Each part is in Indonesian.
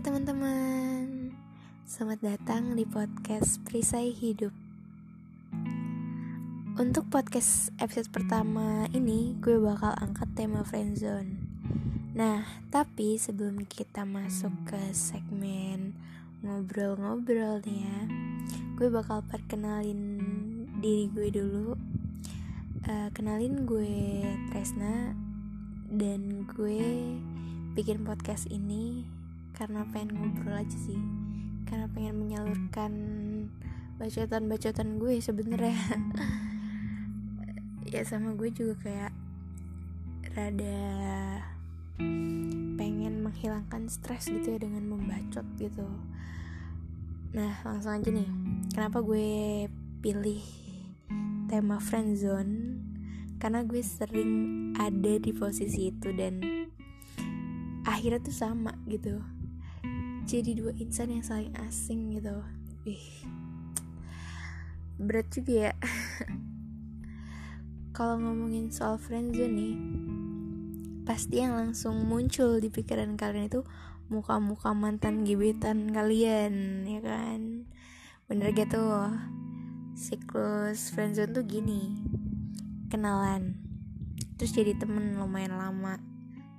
Teman-teman. Selamat datang di podcast Perisai Hidup. Untuk podcast episode pertama ini Gue bakal angkat tema friendzone. Nah, tapi sebelum kita masuk ke segmen ngobrol-ngobrol nih ya Gue bakal perkenalin diri gue dulu. Uh, Kenalin gue Tresna Dan gue bikin podcast ini karena pengen ngobrol aja sih. Karena pengen menyalurkan bacotan-bacotan gue sebenernya ya sama gue juga kayak rada pengen menghilangkan stres gitu ya dengan membacot gitu. Nah langsung aja nih. Kenapa gue pilih tema friendzone? Karena gue sering ada di posisi itu dan akhirnya tuh sama gitu jadi dua insan yang saling asing gitu. Ih. Berat juga ya. Kalau ngomongin soal friendzone nih pasti yang langsung muncul di pikiran kalian itu muka-muka mantan gebetan kalian ya kan? Bener gitu siklus friendzone tuh gini. Kenalan terus jadi temen lumayan lama.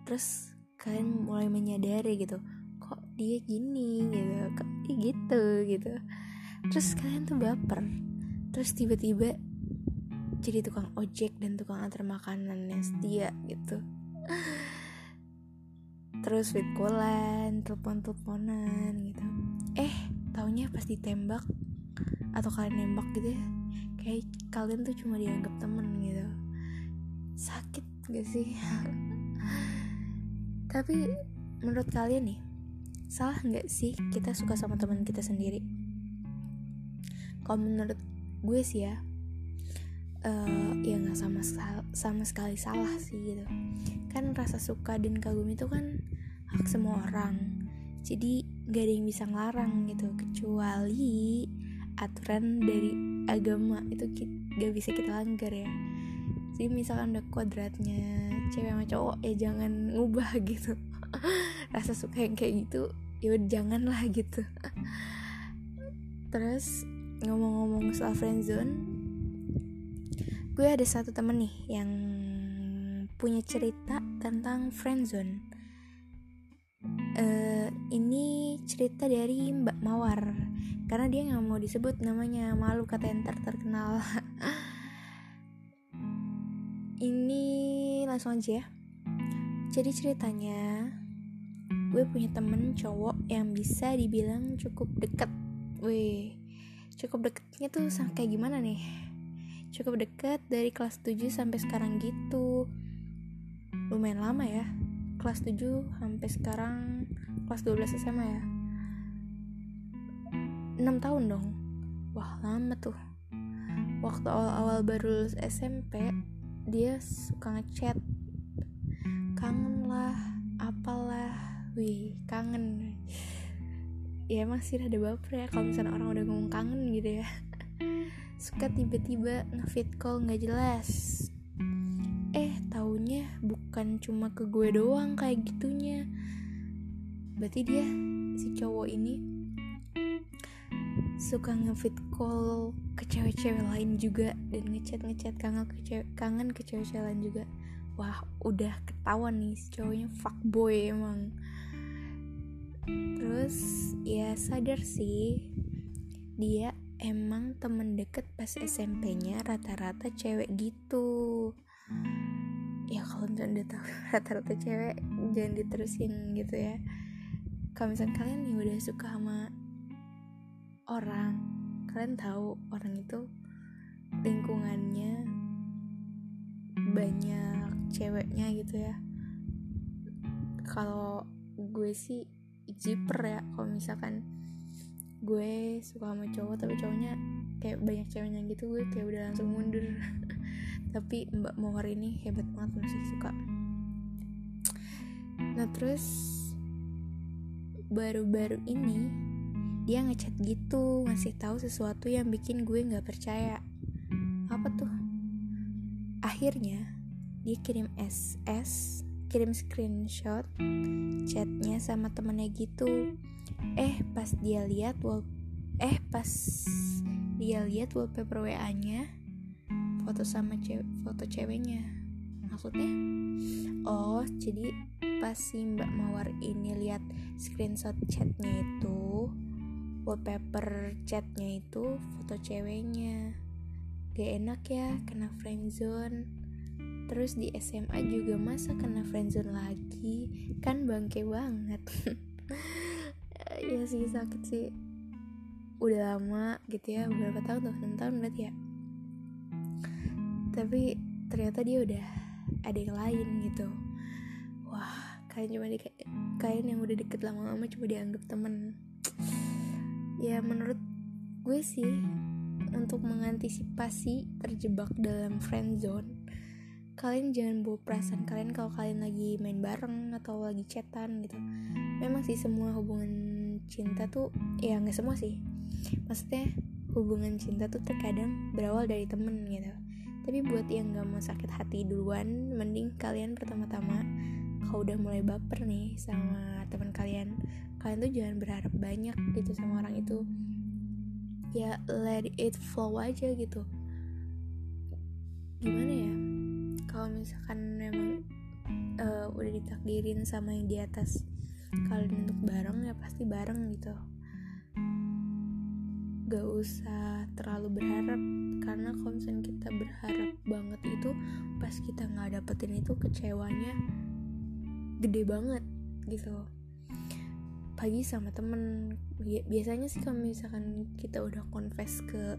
Terus kalian mulai menyadari gitu dia gini gitu gitu gitu. Terus kalian tuh baper. Terus tiba-tiba jadi tukang ojek dan tukang antar makanan yang setia gitu. Terus with callan telepon-teleponan gitu. Eh taunya pas ditembak atau kalian nembak gitu ya kayak kalian tuh cuma dianggap temen gitu. Sakit gak sih? Tapi menurut kalian nih, salah nggak sih kita suka sama teman kita sendiri? Kalau menurut gue sih ya, uh, ya nggak sama sama sekali salah sih gitu. Kan rasa suka dan kagum itu kan hak semua orang. Jadi gak ada yang bisa ngelarang gitu kecuali aturan dari agama itu gak bisa kita langgar ya jadi misalkan udah kodratnya cewek sama cowok ya jangan ngubah gitu rasa suka yang kayak gitu ya jangan lah gitu. Terus ngomong-ngomong soal friendzone gue ada satu temen nih yang punya cerita tentang friendzone uh, ini cerita dari Mbak Mawar karena dia nggak mau disebut namanya malu kata yang ter terkenal. Ini langsung aja ya. Jadi ceritanya gue punya temen cowok yang bisa dibilang cukup deket Wih, cukup deketnya tuh kayak gimana nih? Cukup deket dari kelas 7 sampai sekarang gitu. Lumayan lama ya. Kelas 7 sampai sekarang kelas 12 SMA ya. 6 tahun dong. Wah, lama tuh. Waktu awal-awal baru lulus SMP, dia suka ngechat kangen lah wih kangen. Ya emang sih ada baper ya kalau misalnya orang udah ngomong kangen gitu ya. Suka tiba-tiba ngefit call nggak jelas. Eh taunya bukan cuma ke gue doang kayak gitunya. Berarti dia si cowok ini suka ngefit call ke cewek-cewek lain juga dan ngechat ngechat kangen ke cewek kangen ke cewek-cewek lain juga. Wah udah ketahuan nih si cowoknya fuckboy emang terus ya sadar sih dia emang temen deket pas SMP-nya rata-rata cewek gitu. Ya kalau udah tahu rata-rata cewek jangan diterusin gitu ya. Kalau misalnya kalian nih udah suka sama orang kalian tahu orang itu lingkungannya banyak ceweknya gitu ya. Kalau gue sih jiper ya kalau misalkan gue suka sama cowok tapi cowoknya kayak banyak ceweknya gitu gue kayak udah langsung mundur. Tapi mbak mawar ini hebat banget masih suka. Nah terus baru-baru ini dia ngechat gitu ngasih tahu sesuatu yang bikin gue nggak percaya. Apa tuh? Akhirnya dia kirim SS kirim screenshot chatnya sama temennya gitu. Eh pas dia lihat wall eh pas dia lihat wallpaper WA nya foto sama cewek foto ceweknya. Maksudnya? Oh jadi pas si mbak mawar ini lihat screenshot chatnya itu wallpaper chatnya itu foto ceweknya. Gak enak ya kena friendzone terus di SMA juga masa kena friendzone lagi. Kan bangke banget. Ya sih sakit sih. Udah lama gitu ya berapa tahun? Tuh 6 tahun berarti ya? Tapi ternyata dia udah ada yang lain gitu. Wah kalian cuma di kalian yang udah deket lama-lama cuma dianggap temen. Ya menurut gue sih untuk mengantisipasi terjebak dalam friend zone kalian jangan bawa perasaan kalian kalau kalian lagi main bareng atau lagi chatan gitu. Memang sih semua hubungan cinta tuh ya nggak semua sih. Maksudnya hubungan cinta tuh terkadang berawal dari temen gitu. Tapi buat yang gak mau sakit hati duluan mending kalian pertama-tama kalau udah mulai baper nih sama teman kalian kalian tuh jangan berharap banyak gitu sama orang itu. Ya let it flow aja gitu. Gimana ya kalau misalkan memang uh, udah ditakdirin sama yang di atas kalian untuk bareng ya pasti bareng gitu. Gak usah terlalu berharap karena misalnya kita berharap banget itu pas kita nggak dapetin itu kecewanya gede banget gitu. Pagi sama temen biasanya sih kalau misalkan kita udah confess ke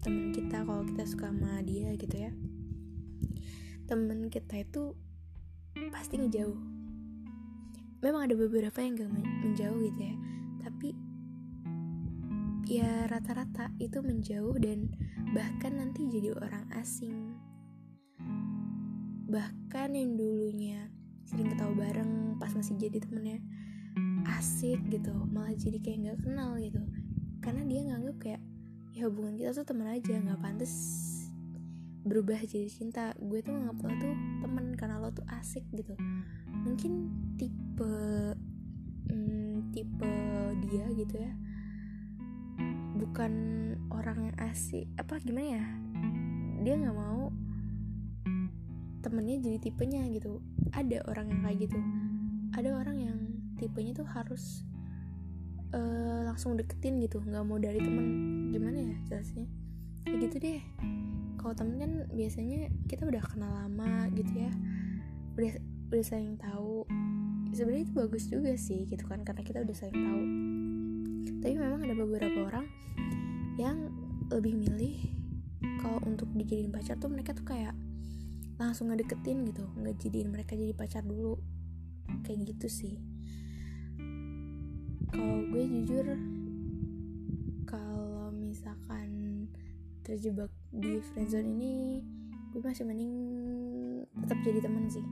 temen kita kalau kita suka sama dia gitu ya temen kita itu pasti ngejauh. Memang ada beberapa yang gak menjauh gitu ya. Tapi ya rata-rata itu menjauh dan bahkan nanti jadi orang asing. Bahkan yang dulunya sering ketawa bareng pas masih jadi temennya asik gitu malah jadi kayak nggak kenal gitu. Karena dia nganggap kayak ya hubungan kita tuh teman aja nggak pantas berubah jadi cinta. Gue tuh nganggap lo tuh temen karena lo tuh asik gitu. Mungkin tipe hmm, tipe dia gitu ya. Bukan orang asik apa gimana ya? Dia nggak mau temennya jadi tipenya gitu. Ada orang yang kayak gitu. Ada orang yang tipenya tuh harus uh, langsung deketin gitu. Nggak mau dari temen. Gimana ya jelasnya ya gitu deh kalau temen kan biasanya kita udah kenal lama gitu ya. Udah udah saling tahu. Sebenarnya itu bagus juga sih gitu kan karena kita udah saling tahu. Tapi memang ada beberapa orang yang lebih milih kalau untuk dijadiin pacar tuh mereka tuh kayak langsung ngedeketin gitu nggak jadiin mereka jadi pacar dulu. Kayak gitu sih. Kalau gue jujur kalau misalkan terjebak di friendzone ini gue masih mending tetap jadi teman sih.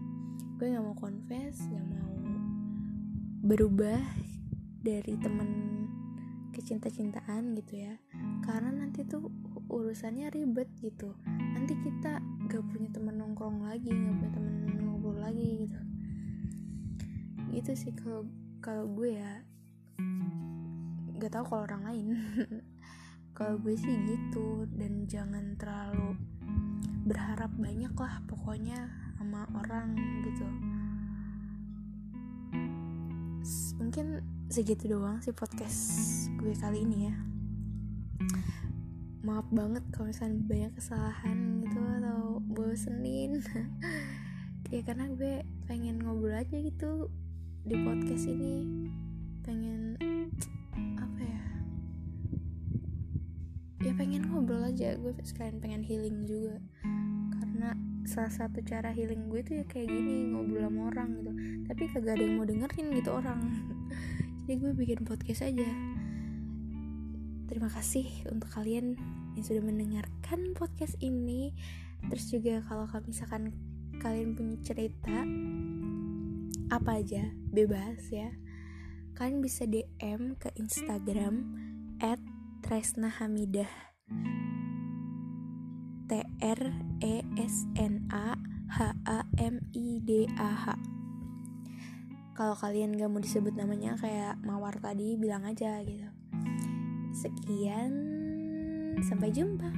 Gue nggak mau confess nggak mau berubah dari temen kecinta-cintaan gitu ya. Karena nanti tuh urusannya ribet gitu. Nanti kita gak punya temen nongkrong lagi gak punya temen ngobrol lagi gitu. Gitu sih kalau kalau gue ya. Gak tau kalau orang lain kalau gue sih gitu dan jangan terlalu berharap banyak lah pokoknya sama orang gitu. Mungkin segitu doang sih podcast gue kali ini ya. Maaf banget kalau misalnya banyak kesalahan gitu atau bosenin. Ya karena gue pengen ngobrol aja gitu di podcast ini. Pengen apa ya ya pengen ngobrol aja. Gue sekalian pengen healing juga. Karena salah satu cara healing gue tuh ya kayak gini ngobrol sama orang gitu. Tapi kagak ada yang mau dengerin gitu orang. Jadi gue bikin podcast aja. Terima kasih untuk kalian yang sudah mendengarkan podcast ini. Terus juga kalau misalkan kalian punya cerita apa aja bebas ya. Kalian bisa DM ke Instagram at Tresna Hamidah. T R E S N A H A M I D A H. Kalau kalian gak mau disebut namanya kayak mawar tadi bilang aja gitu. Sekian sampai jumpa